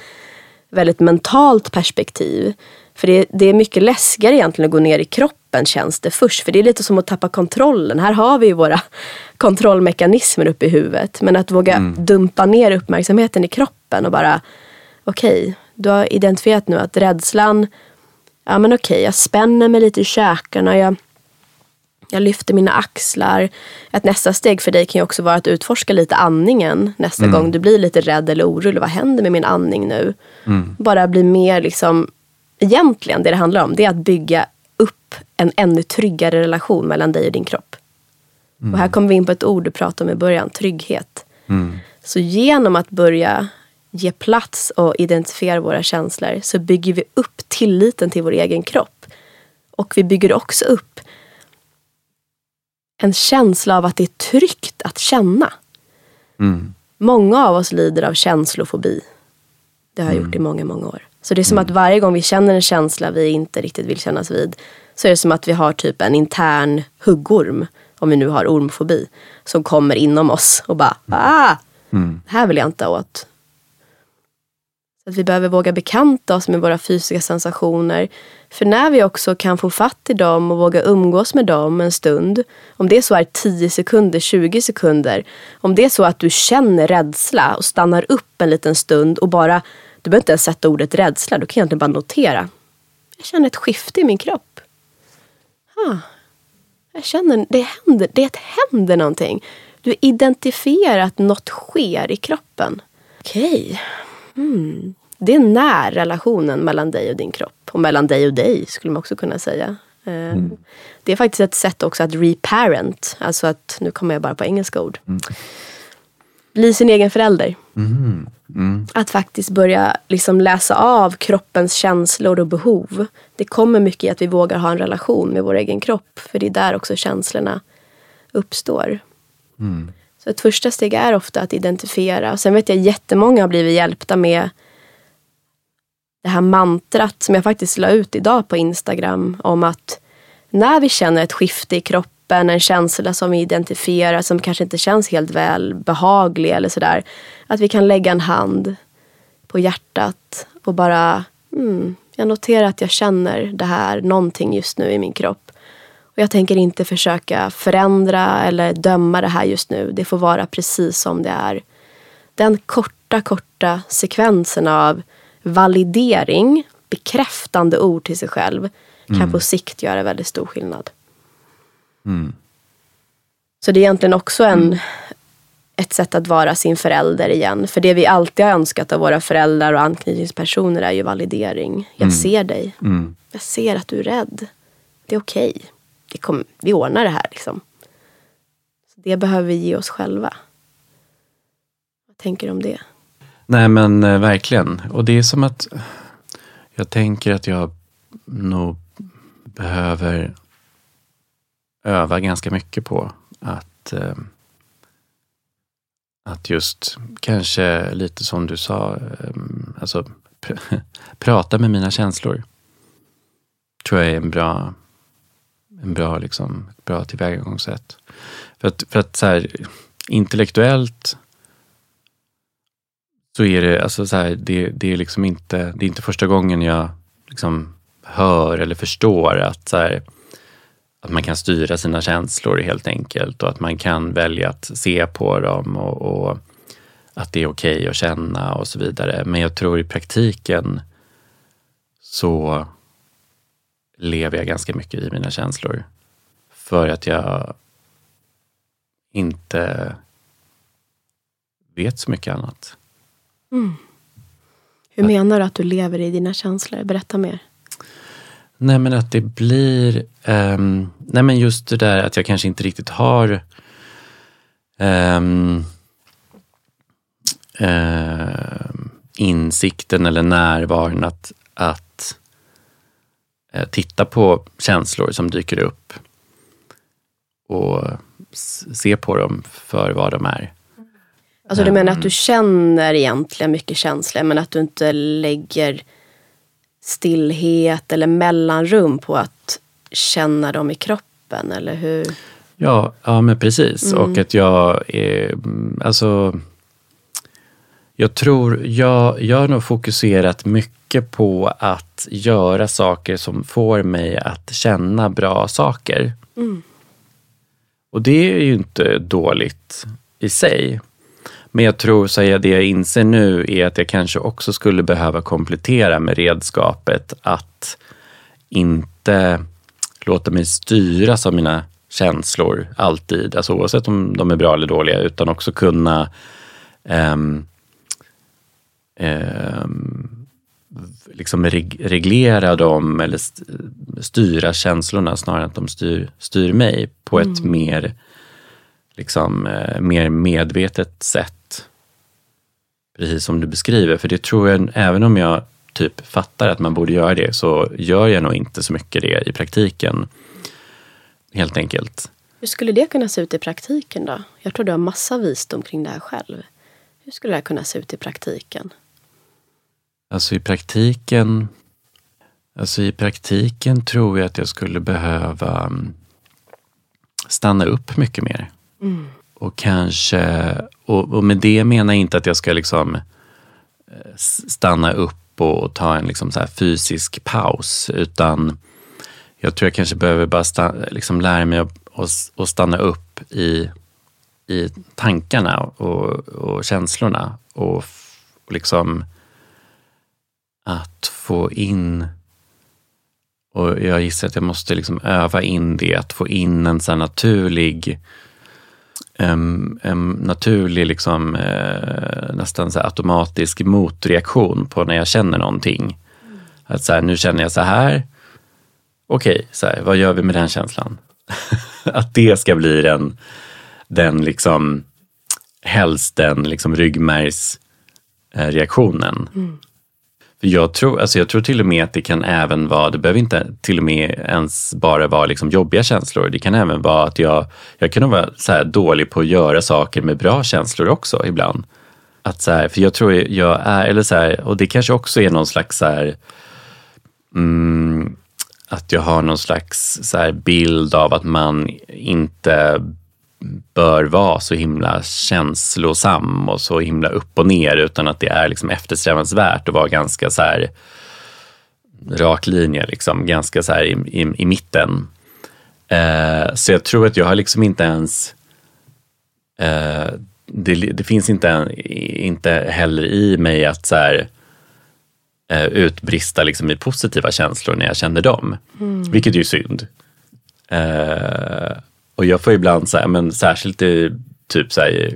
väldigt mentalt perspektiv. För det, det är mycket läskigare egentligen att gå ner i kroppen känns det först. För det är lite som att tappa kontrollen. Här har vi ju våra kontrollmekanismer uppe i huvudet. Men att våga dumpa ner uppmärksamheten i kroppen och bara okej, du har identifierat nu att rädslan, ja men okej, jag spänner mig lite i käkarna, jag, jag lyfter mina axlar. Ett nästa steg för dig kan ju också vara att utforska lite andningen nästa gång du blir lite rädd eller orolig. Vad händer med min andning nu? Bara bli mer liksom, egentligen det det handlar om, det är att bygga upp en ännu tryggare relation mellan dig och din kropp. Och här kommer vi in på ett ord du pratade om i början, trygghet. Så genom att börja ge plats och identifiera våra känslor så bygger vi upp tilliten till vår egen kropp. Och vi bygger också upp en känsla av att det är tryggt att känna. Mm. Många av oss lider av känslofobi. Det har jag gjort i många, många år. Så det är som att varje gång vi känner en känsla vi inte riktigt vill kännas vid så är det som att vi har typ en intern huggorm, om vi nu har ormfobi, som kommer inom oss och bara ah, Mm. det här vill jag inte åt. Att vi behöver våga bekanta oss med våra fysiska sensationer. För när vi också kan få fatt i dem och våga umgås med dem en stund. Om det så är 10 sekunder, 20 sekunder. Om det är så att du känner rädsla och stannar upp en liten stund och bara, du behöver inte ens sätta ordet rädsla, du kan egentligen bara notera. Jag känner ett skifte i min kropp. Ah, jag känner, det händer, det händer någonting. Du identifierar att något sker i kroppen. Okej. Mm. Det är när relationen mellan dig och din kropp. Och mellan dig och dig skulle man också kunna säga. Eh, Det är faktiskt ett sätt också att reparent. Alltså att, nu kommer jag bara på engelska ord. Bli sin egen förälder. Att faktiskt börja liksom läsa av kroppens känslor och behov. Det kommer mycket i att vi vågar ha en relation med vår egen kropp. För det är där också känslorna uppstår. Så ett första steg är ofta att identifiera. Och sen vet jag jättemånga har blivit hjälpta med det här mantrat som jag faktiskt la ut idag på Instagram om att när vi känner ett skifte i kroppen, en känsla som vi identifierar som kanske inte känns helt väl behaglig eller sådär. Att vi kan lägga en hand på hjärtat och bara mm, jag noterar att jag känner det här, någonting just nu i min kropp. Och jag tänker inte försöka förändra eller döma det här just nu. Det får vara precis som det är. Den korta, korta sekvensen av validering, bekräftande ord till sig själv kan på sikt göra väldigt stor skillnad. Så det är egentligen också en, ett sätt att vara sin förälder igen. För det vi alltid har önskat av våra föräldrar och anknytningspersoner är ju validering. Jag ser dig. Mm. Jag ser att du är rädd. Det är okej. Det kom, vi ordnar det här liksom. Så det behöver vi ge oss själva. Vad tänker du om det? Nej men eh, verkligen. Och det är som att jag tänker att jag nog behöver öva ganska mycket på att, eh, att just kanske lite som du sa, eh, alltså pr- prata med mina känslor. Tror jag är en bra, en bra, liksom, ett bra tillvägagångssätt. För att, för att så här, intellektuellt så är det, alltså så här, det, det är liksom inte, det är inte första gången jag liksom hör eller förstår att, så här, att man kan styra sina känslor helt enkelt och att man kan välja att se på dem och, och att det är okej att känna och så vidare. Men jag tror i praktiken så lever jag ganska mycket i mina känslor. för att jag inte vet så mycket annat. Hur menar du att du lever i dina känslor? Berätta mer. Nej men att det blir, ehm, nej men just det där att jag kanske inte riktigt har ehm, ehm, insikten eller närvaron att, att eh, titta på känslor som dyker upp och se på dem för vad de är. Alltså du menar att du känner egentligen mycket känslor men att du inte lägger stillhet eller mellanrum på att känna dem i kroppen eller hur? Ja, ja men precis. Och att jag är, mm, alltså, jag tror, jag, jag har nog fokuserat mycket på att göra saker som får mig att känna bra saker. Och det är ju inte dåligt i sig. Men jag tror, så jag, det jag inser nu är att jag kanske också skulle behöva komplettera med redskapet att inte låta mig styras av mina känslor alltid, alltså oavsett om de är bra eller dåliga, utan också kunna ehm, ehm, liksom reg- reglera dem eller st- styra känslorna snarare än att de styr, styr mig på ett mer, liksom, eh, mer medvetet sätt. Precis som du beskriver, för det tror jag, även om jag typ fattar att man borde göra det, så gör jag nog inte så mycket det i praktiken. Helt enkelt. Hur skulle det kunna se ut i praktiken då? Jag tror du har massa visdom kring det här själv. Hur skulle det här kunna se ut i praktiken? Alltså i praktiken, alltså i praktiken tror jag att jag skulle behöva mm, stanna upp mycket mer. Och kanske, och, och med det menar jag inte att jag ska liksom eh, stanna upp och ta en liksom så här fysisk paus, utan jag tror jag kanske behöver bara stanna, liksom lära mig att, att, stanna upp i, i tankarna och, och känslorna och, och liksom att få in och jag gissar att jag måste liksom öva in det, att få in en sån här naturlig en naturlig, liksom, eh, nästan så här automatisk motreaktion på när jag känner någonting. Att så här, nu känner jag så här. Okej, så här, vad gör vi med den känslan? att det ska bli den, den liksom, helst den liksom ryggmärgsreaktionen. Mm. För jag tror, alltså jag tror till och med att det kan även vara, det behöver inte till och med ens bara vara liksom jobbiga känslor. Det kan även vara att jag, jag kan vara så här dålig på att göra saker med bra känslor också ibland. Att så här, för jag tror jag är, eller så här, och det kanske också är någon slags så här, mm, att jag har någon slags så här bild av att man inte bör vara så himla känslosam och så himla upp och ner utan att det är liksom eftersträvansvärt att vara ganska så här rak linje, liksom, ganska så här i, i, i mitten. Eh, så jag tror att jag har liksom inte ens eh, det, det finns inte, inte heller i mig att så här, eh, utbrista liksom i positiva känslor när jag känner dem. Vilket är ju synd. Eh, och jag får ibland, så här, men särskilt i, typ så här,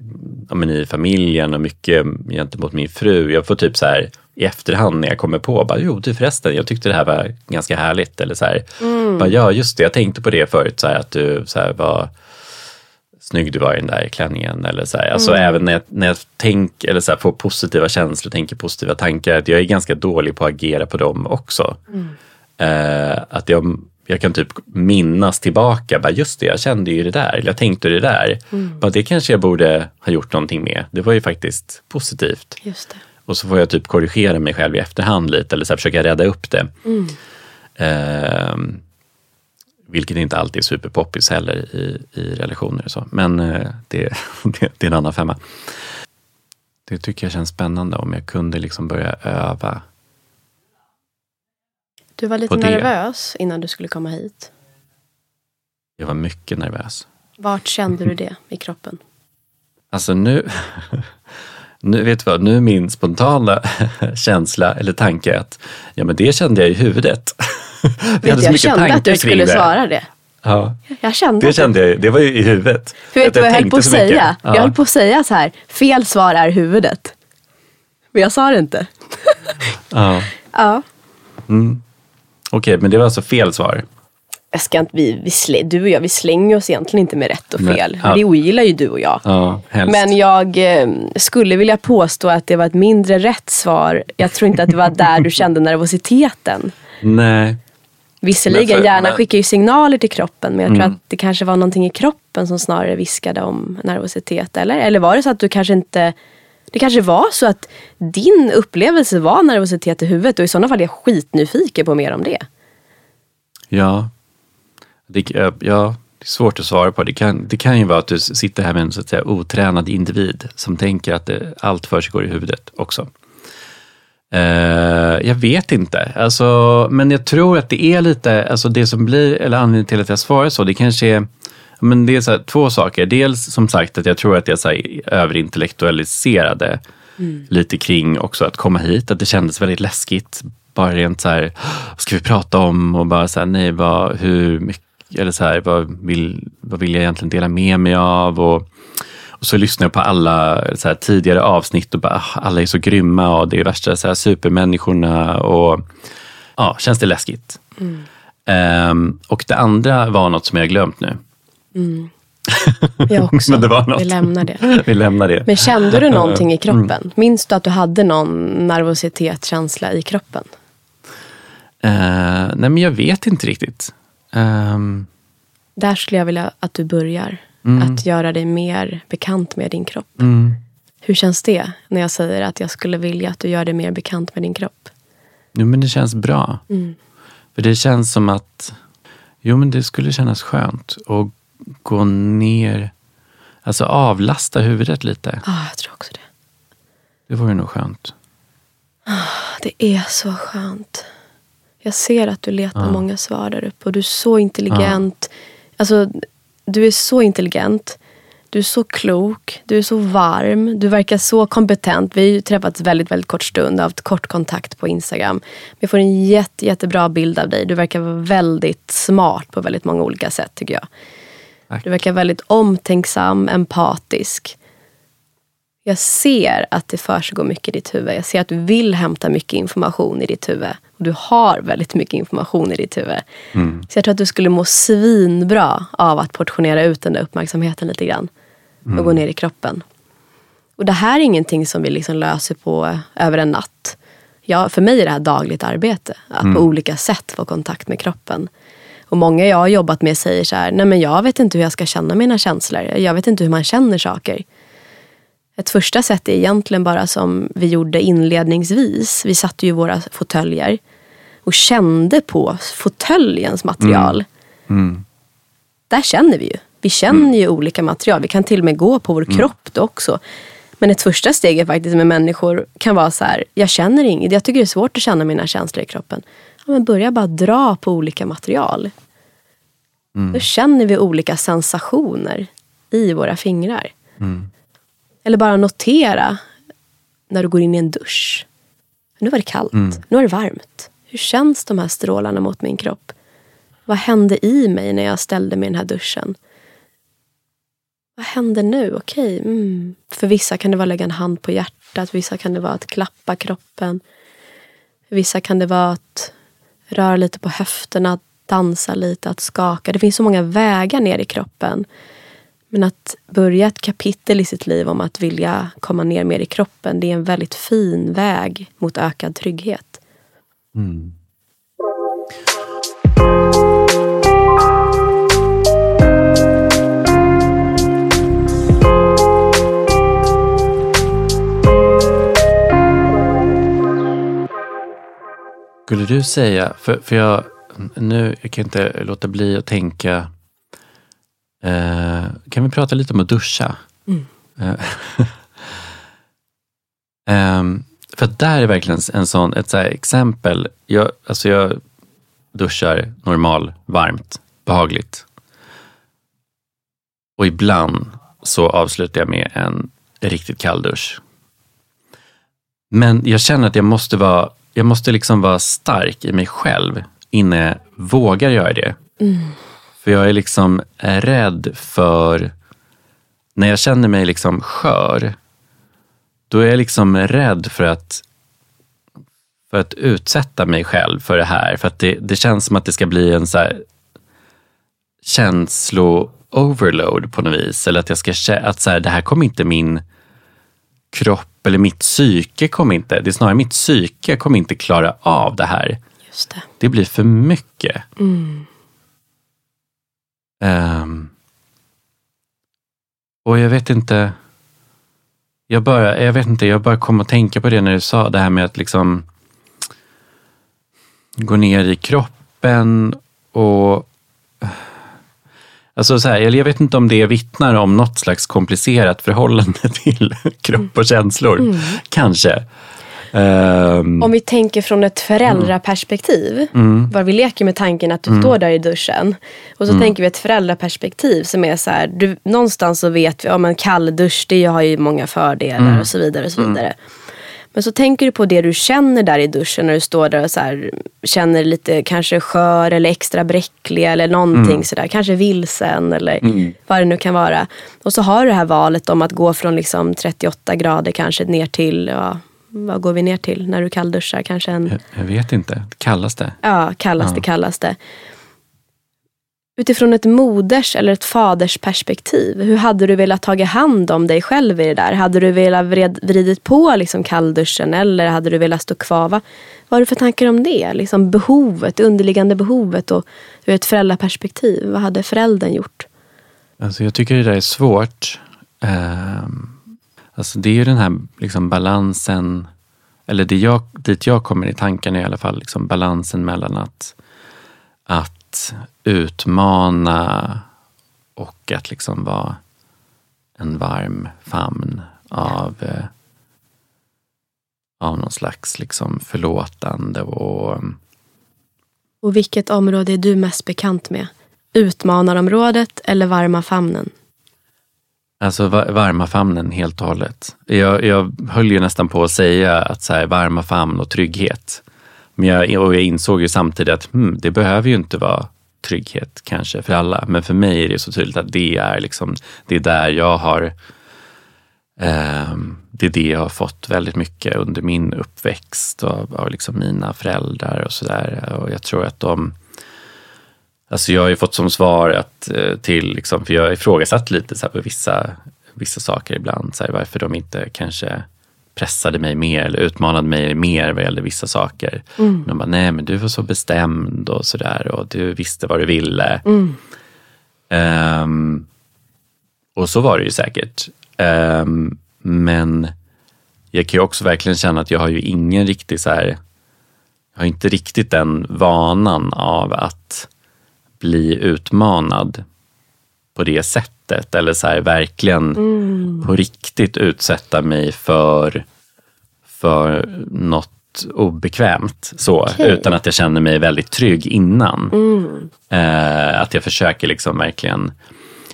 ja, men i familjen och mycket gentemot min fru. Jag får typ så här i efterhand när jag kommer på, bara, jo du förresten, jag tyckte det här var ganska härligt. Eller så här, bara, ja just det, jag tänkte på det förut, så här, att du så här, var snygg du var i den där klänningen. Eller så här. Alltså även när jag, när jag tänker, eller så här, får positiva känslor, tänker positiva tankar, att jag är ganska dålig på att agera på dem också. Eh, att jag, jag kan typ minnas tillbaka, bara just det, jag kände ju det där, eller jag tänkte det där. Bara, det kanske jag borde ha gjort någonting med. Det var ju faktiskt positivt. Just det. Och så får jag typ korrigera mig själv i efterhand lite, eller så här, försöka rädda upp det. Ehm, vilket inte alltid är superpoppis heller i, i relationer. och Så. Men eh, det, det, det är en annan femma. Det tycker jag känns spännande om jag kunde liksom börja öva. Du var lite På det. nervös innan du skulle komma hit. Jag var mycket nervös. Vart kände du det i kroppen? Alltså nu, nu vet du vad, nu är min spontana känsla eller tanke att ja men det kände jag i huvudet. Vet, du, jag kände att du skulle svara det. Ja. Jag kände Det kände jag, det var ju i huvudet. För vet du vad jag höll tänkte på att säga? Ja. Jag höll på att säga så här, fel svar är huvudet. Men jag sa det inte. Ja. Ja. Okej, men det var alltså fel svar. Jag ska inte, vi, vi slä, du och jag, vi slänger oss egentligen inte med rätt och fel. Ja. Det ogillar ju du och jag. Ja. Men jag eh, skulle vilja påstå att det var ett mindre rätt svar. Jag tror inte att det var där du kände nervositeten. Nej. Visserligen, Men för- hjärnan men- skickar ju signaler till kroppen. Men jag tror Mm. att det kanske var någonting i kroppen som snarare viskade om nervositet. Eller, eller var det så att du kanske inte... Det kanske var så att din upplevelse var nervositet i huvudet. Och i sådana fall är jag skitnyfiken på mer om det. Ja. Det, ja, det är svårt att svara på. Det kan, det kan ju vara att du sitter här med en så att säga, otränad individ som tänker att det, allt för sig går i huvudet också. Uh, jag vet inte, alltså, men jag tror att det är lite, alltså det som blir, eller anledningen till att jag svarar så, det kanske är men det är så här, två saker. Dels som sagt att jag tror att jag så här, överintellektualiserade lite kring också att komma hit. Att det kändes väldigt läskigt. Bara rent så här, vad ska vi prata om? Och bara så här, nej, vad, hur mycket, eller så här, vad vill, vad vill jag egentligen dela med mig av? Och, och så lyssnar jag på alla här, tidigare avsnitt och bara, ah, alla är så grymma och det är värsta så här, supermänniskorna. Och ja, känns det läskigt. Ehm, och det andra var något som jag glömt nu. Jag också. Men det var något. Vi lämnar det. Vi lämnar det. Men kände du någonting i kroppen? Mm. Minns du att du hade någon nervositetskänsla i kroppen? Eh, nej, men jag vet inte riktigt. Ehm, Där skulle jag vilja att du börjar. Att göra dig mer bekant med din kropp. mm. Hur känns det när jag säger att jag skulle vilja att du gör dig mer bekant med din kropp? Jo, men det känns bra. För det känns som att, jo men det skulle kännas skönt att gå ner, alltså avlasta huvudet lite. Ja, jag tror också det. Det vore nog skönt. Det är så skönt. Jag ser att du letar många svar där uppe och du är så intelligent. Alltså, du är så intelligent. Du är så klok. Du är så varm. Du verkar så kompetent. Vi har ju träffats väldigt, väldigt kort stund och haft kort kontakt på Instagram. Jag får en jätte, jättebra bild av dig. Du verkar vara väldigt smart på väldigt många olika sätt tycker jag. Tack. Du verkar väldigt omtänksam, empatisk. Jag ser att det försiggår mycket i ditt huvud. Jag ser att du vill hämta mycket information i ditt huvud. Och du har väldigt mycket information i ditt huvud. Så jag tror att du skulle må svinbra av att portionera ut den där uppmärksamheten lite grann. Och gå ner i kroppen. Och det här är ingenting som vi liksom löser på över en natt. Ja, för mig är det här dagligt arbete. Att på olika sätt få kontakt med kroppen. Och många jag har jobbat med säger så här, nej men jag vet inte hur jag ska känna mina känslor. Jag vet inte hur man känner saker. Ett första sätt är egentligen bara som vi gjorde inledningsvis. Vi satte ju våra fåtöljer och kände på fåtöljens material. Där känner vi ju. Vi känner ju olika material. Vi kan till och med gå på vår kropp då också. Men ett första steg är faktiskt med människor kan vara så här, jag känner inget. Jag tycker det är svårt att känna mina känslor i kroppen. Ja, men börja bara dra på olika material. Då känner vi olika sensationer i våra fingrar. Eller bara notera när du går in i en dusch. Nu var det kallt, nu är det varmt. Hur känns de här strålarna mot min kropp? Vad hände i mig när jag ställde mig i den här duschen? Vad händer nu? Okej. Mm. För vissa kan det vara att lägga en hand på hjärtat. Vissa kan det vara att klappa kroppen. För vissa kan det vara att röra lite på höfterna, att dansa lite, att skaka. Det finns så många vägar ner i kroppen. Men att börja ett kapitel i sitt liv om att vilja komma ner mer i kroppen, det är en väldigt fin väg mot ökad trygghet. Mm. Skulle du säga, för, för jag, nu, jag kan inte låta bli att tänka, eh, kan vi prata lite om att duscha? Eh, ehm, för där är verkligen en sån, ett så exempel. Jag, alltså jag duschar normal, varmt, behagligt. Och ibland så avslutar jag med en riktigt kall dusch. Men jag känner att jag måste vara, jag måste liksom vara stark i mig själv innan jag vågar göra det. För jag är liksom rädd för, när jag känner mig liksom skör, då är jag liksom rädd för att, för att utsätta mig själv för det här. För att det, det känns som att det ska bli en så här känslo-overload på något vis. Eller att jag ska att så här, det här kommer inte min kropp eller mitt psyke kommer inte, det är snarare mitt psyke kommer inte klara av det här. Just det. det blir för mycket. Mm. Um, och jag vet inte, jag bara, jag vet inte, jag bara kom att tänka på det när du sa det här med att liksom gå ner i kroppen och Alltså så här, jag vet inte om det vittnar om något slags komplicerat förhållande till kropp och känslor. Mm. Kanske. Um, Om vi tänker från ett föräldraperspektiv. Mm. Var vi leker med tanken att du mm. står där i duschen. Och så mm. tänker vi ett föräldraperspektiv som är så här. Du, någonstans så vet vi, ja men kalldusch det har ju många fördelar mm. och så vidare. och så mm. vidare. Men så tänker du på det du känner där i duschen när du står där och så här, känner lite kanske skör eller extra bräcklig eller någonting mm. sådär. Kanske vilsen eller mm. vad det nu kan vara. Och så har du det här valet om att gå från liksom 38 grader kanske ner till ja, vad går vi ner till när du kallduschar? Kanske en... Jag, jag vet inte. Kallaste? Ja, kallaste, ja. kallaste. Utifrån ett moders eller ett faders perspektiv, hur hade du velat ta hand om dig själv i det där? Hade du velat vred, vridit på liksom kallduschen eller hade du velat stå kvar? Vad har du för tankar om det? Liksom behovet, det underliggande behovet och ur ett föräldraperspektiv. Vad hade föräldern gjort? Alltså jag tycker det där är svårt. Eh, Alltså det är ju den här liksom balansen, eller det jag, dit jag kommer i tankarna i alla fall, liksom balansen mellan att, att utmana och att liksom vara en varm famn av, eh, av någon slags liksom förlåtande och... Och vilket område är du mest bekant med? Utmanarområdet eller varma famnen? Alltså varma famnen helt och hållet. Jag, jag höll ju nästan på att säga att så här, varma famn och trygghet. Men jag, och jag insåg ju samtidigt att hmm, det behöver ju inte vara trygghet kanske för alla. Men för mig är det så tydligt att det är liksom, det är där jag har eh, det är det jag har fått väldigt mycket under min uppväxt av, av liksom mina föräldrar och sådär. Och jag tror att de Alltså jag har ju fått som svar att, eh, till, liksom, för jag har ifrågasatt lite så på vissa, vissa saker ibland, så här, varför de inte kanske pressade mig mer eller utmanade mig mer vad gällde vissa saker. Mm. De bara, nej men du var så bestämd och sådär och du visste vad du ville. Mm. Um, och så var det ju säkert. Um, men jag kan ju också verkligen känna att jag har ju ingen riktig så här, jag har inte riktigt den vanan av att bli utmanad på det sättet. Eller så här, verkligen mm. på riktigt utsätta mig för, för något obekvämt. Så, okay. Utan att jag känner mig väldigt trygg innan. Mm. Eh, att jag försöker liksom verkligen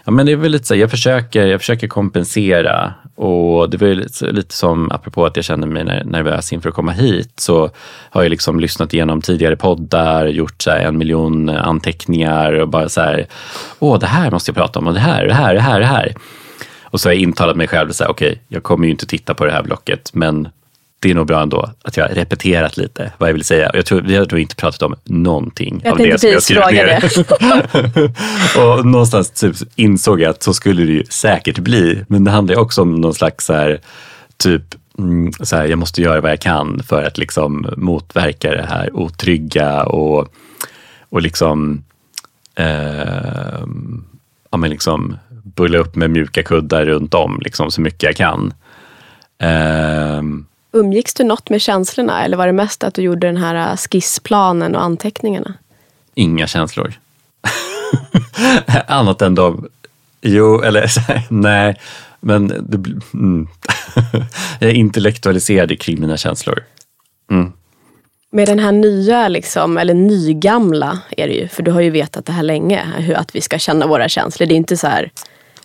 Ja, men det är väl lite så, jag försöker, jag försöker kompensera och det var lite, lite som, apropå att jag kände mig nervös inför att komma hit, så har jag liksom lyssnat igenom tidigare poddar, gjort så en miljon anteckningar och bara så här, åh det här måste jag prata om och det här, det här, det här, det här. Och så har jag intalat mig själv, okej, okay, jag kommer ju inte titta på det här blocket, men det är nog bra ändå att jag har repeterat lite vad jag vill säga. Jag tror, vi har nog inte pratat om någonting jag av det som jag skrivit ner. och någonstans typ insåg jag att så skulle det ju säkert bli. Men det handlar också om någon slags så här, typ mm, så här, jag måste göra vad jag kan för att liksom motverka det här otrygga och, och liksom, eh, ja, men liksom bulla upp med mjuka kuddar runt om liksom, så mycket jag kan. Eh, Umgicks du något med känslorna eller var det mest att du gjorde den här äh, skissplanen och anteckningarna? Inga känslor. Annat än de, jo, eller nej, men det, mm. jag intellektualiserade kring mina känslor. Mm. Med den här nya, liksom, eller nygamla är det ju, för du har ju vetat det här länge, hur att vi ska känna våra känslor. Det är inte så här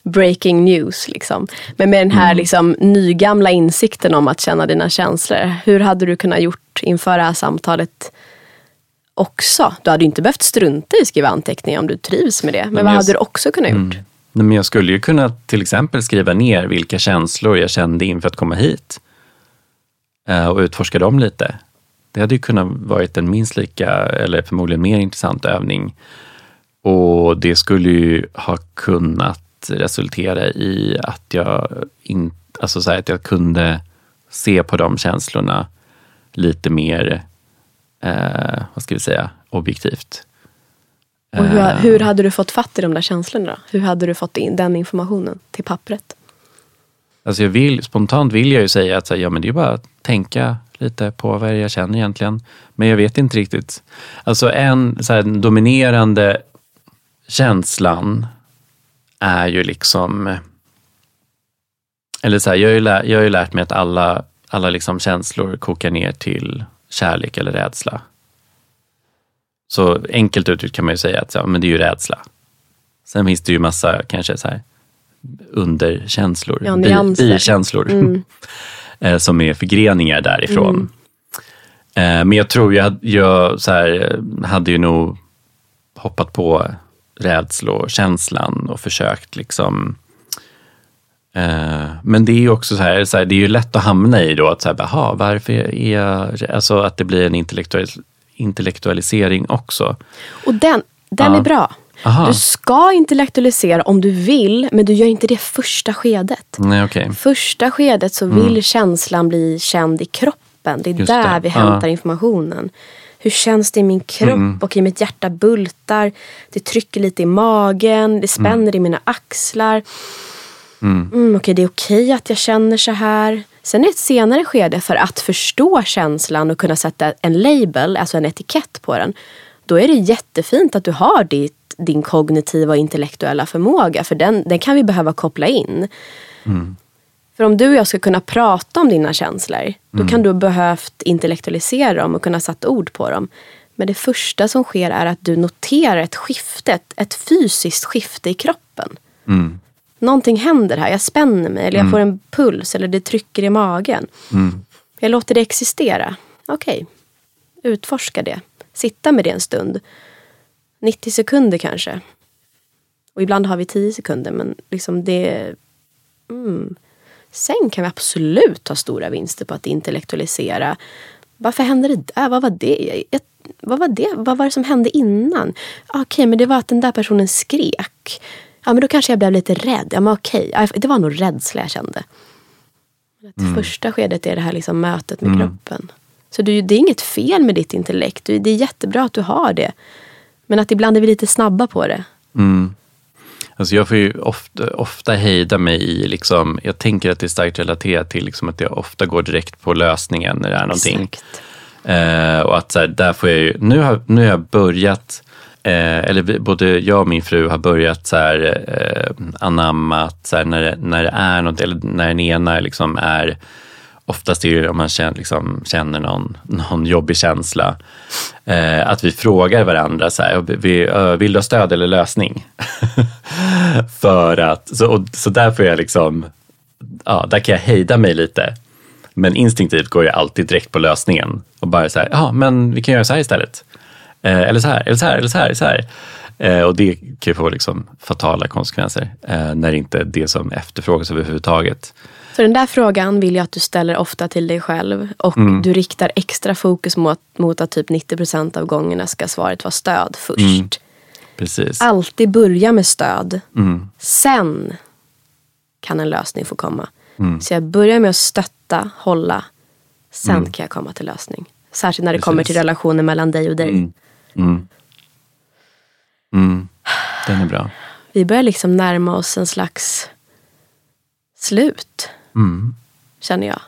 breaking news. Liksom. Men med den här mm. liksom, nygamla insikten om att känna dina känslor. Hur hade du kunnat gjort inför det här samtalet också. Du hade ju inte behövt strunta i att skriva anteckningar om du trivs med det. Men, Men vad jag- hade du också kunnat gjort? Mm. Nej, Men jag skulle ju kunna till exempel skriva ner vilka känslor jag kände inför att komma hit. Eh, Och utforska dem lite. Det hade ju kunnat varit en minst lika, eller förmodligen mer intressant övning. Och det skulle ju ha kunnat resultera i att jag, in, alltså så här, att jag kunde se på de känslorna lite mer, eh, vad ska vi säga, objektivt. Och hur, Eh, hur hade du fått fatt i de där känslorna då? Hur hade du fått in den informationen till pappret? Alltså jag vill, spontant vill jag ju säga att så här, ja, men det är bara att tänka lite på vad jag känner egentligen. Men jag vet inte riktigt. Alltså en så här, dominerande känslan är ju liksom... Eller så här, jag, har ju lär, jag har ju lärt mig att alla, alla liksom känslor kokar ner till kärlek eller rädsla. Så enkelt uttryckt kan man ju säga att ja, men det är ju rädsla. Sen finns det ju massa kanske så här underkänslor, Ja, nyanser. bikänslor Mm. eh, som är förgreningar därifrån. Mm. Eh, men jag tror jag, jag så här, hade ju nog hoppat på rädslokänslan och försökt liksom eh, men det är ju också så här, så här, det är ju lätt att hamna i då att så här, aha, varför är jag, alltså att det blir en intellektuell, intellektualisering också. Och den, den Ja. är bra. Aha. Du ska intellektualisera om du vill, men du gör inte det första skedet. Nej, okej. Första skedet så vill känslan bli känd i kroppen. Det är Mm. Just där det. vi Ja. hämtar informationen. Hur känns det i min kropp Mm. och i mitt hjärta bultar. Det trycker lite i magen, det spänner i mina axlar. Mm, okej, det är okej att jag känner så här. Sen är ett senare skede för att förstå känslan och kunna sätta en label, alltså en etikett på den. Då är det jättefint att du har ditt, din kognitiva och intellektuella förmåga. För den, den kan vi behöva koppla in. För om du och jag ska kunna prata om dina känslor, då kan du ha behövt intellektualisera dem och kunna sätta ord på dem. Men det första som sker är att du noterar ett skifte, ett, fysiskt skifte i kroppen. Mm. Någonting händer här, jag spänner mig eller jag får en puls eller det trycker i magen. Mm. Jag låter det existera. Okej, utforska det. Sitta med det en stund. 90 sekunder kanske. Och ibland har vi 10 sekunder men liksom det... Mm. Sen kan vi absolut ta stora vinster på att intellektualisera. Varför hände det där? Vad var det? Jag, vad var det? Vad var det som hände innan? Ah, Okej, men det var att den där personen skrek. Ja, men då kanske jag blev lite rädd. Ja, men okej. Det var nog rädsla jag kände. Att Första skedet är det här liksom mötet med kroppen. Så det är inget fel med ditt intellekt. Det är jättebra att du har det. Men att ibland är vi lite snabba på det. Mm. Alltså jag får ju ofta, ofta hejda mig i, liksom, jag tänker att det är starkt relaterat till liksom att jag ofta går direkt på lösningen när det är någonting. Eh, och att så här, där får jag ju, nu har, nu har jag börjat, eh, eller både jag och min fru har börjat så här, eh, anamma att så här, när, det, när det är något, eller när den ena liksom är Oftast är det om man känner, liksom, känner någon, någon jobbig känsla. Eh, att vi frågar varandra så här, vi, vill du ha stöd eller lösning? För att, så, och, så där får jag liksom, ja, där kan jag hejda mig lite. Men instinktivt går jag alltid direkt på lösningen och bara så här, ja men vi kan göra så här istället. Eh, eller så här, eller så här, eller så här, så här. Eh, och det kan ju få liksom fatala konsekvenser eh, när det inte är det som efterfrågas överhuvudtaget. Så den där frågan vill jag att du ställer ofta till dig själv. Och Mm. du riktar extra fokus mot, mot att typ 90% av gångerna ska svaret vara stöd först. Mm. Precis. Alltid börja med stöd. Mm. Sen kan en lösning få komma. Mm. Så jag börjar med att stötta, hålla. Sen kan jag komma till lösning. Särskilt när det kommer till Precis. relationen mellan dig och dig. Mm. Mm. Mm. Den är bra. Vi börjar liksom närma oss en slags slut. Mm. Känner jag.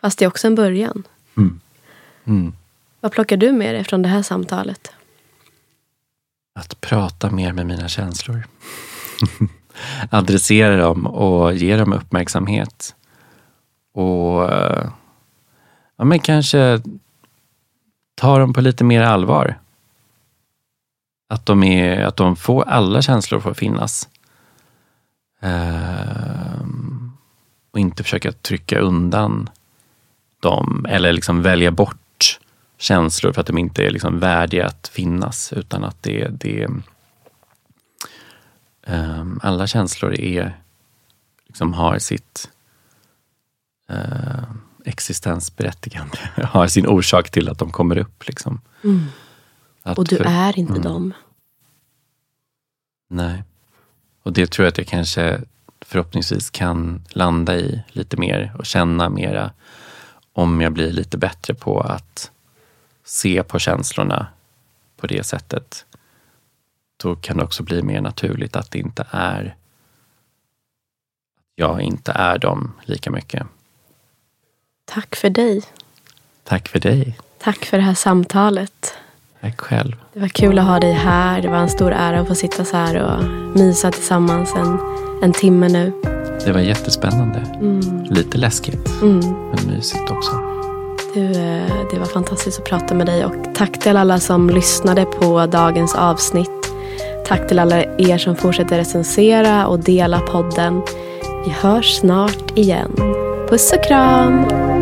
Fast det är också en början. Mm. Mm. Vad plockar du med dig från det här samtalet? Att prata mer med mina känslor. Adressera dem och ge dem uppmärksamhet. Och eh, ja, men kanske ta dem på lite mer allvar. Att de, är, att de får, alla känslor får finnas. Ehm, och inte försöka trycka undan dem eller liksom välja bort känslor för att de inte är liksom värdiga att finnas utan att det, det um, alla känslor är, liksom har sitt uh, existensberättigande, har sin orsak till att de kommer upp. Liksom. Mm. Och du för, är inte mm. dem. Nej. Och det tror jag att jag kanske förhoppningsvis kan landa i lite mer och känna mera om jag blir lite bättre på att se på känslorna på det sättet. Då kan det också bli mer naturligt att det inte är jag inte är dem lika mycket. Tack för dig. Tack för dig. Tack för det här samtalet. Tack själv. Det var kul att ha dig här. Det var en stor ära att få sitta så här och mysa tillsammans en, en timme nu. Det var jättespännande. Mm. Lite läskigt, mm. men mysigt också. Du, eh, det var fantastiskt att prata med dig och tack till alla som lyssnade på dagens avsnitt. Tack till alla er som fortsätter recensera och dela podden. Vi hörs snart igen. Puss och kram!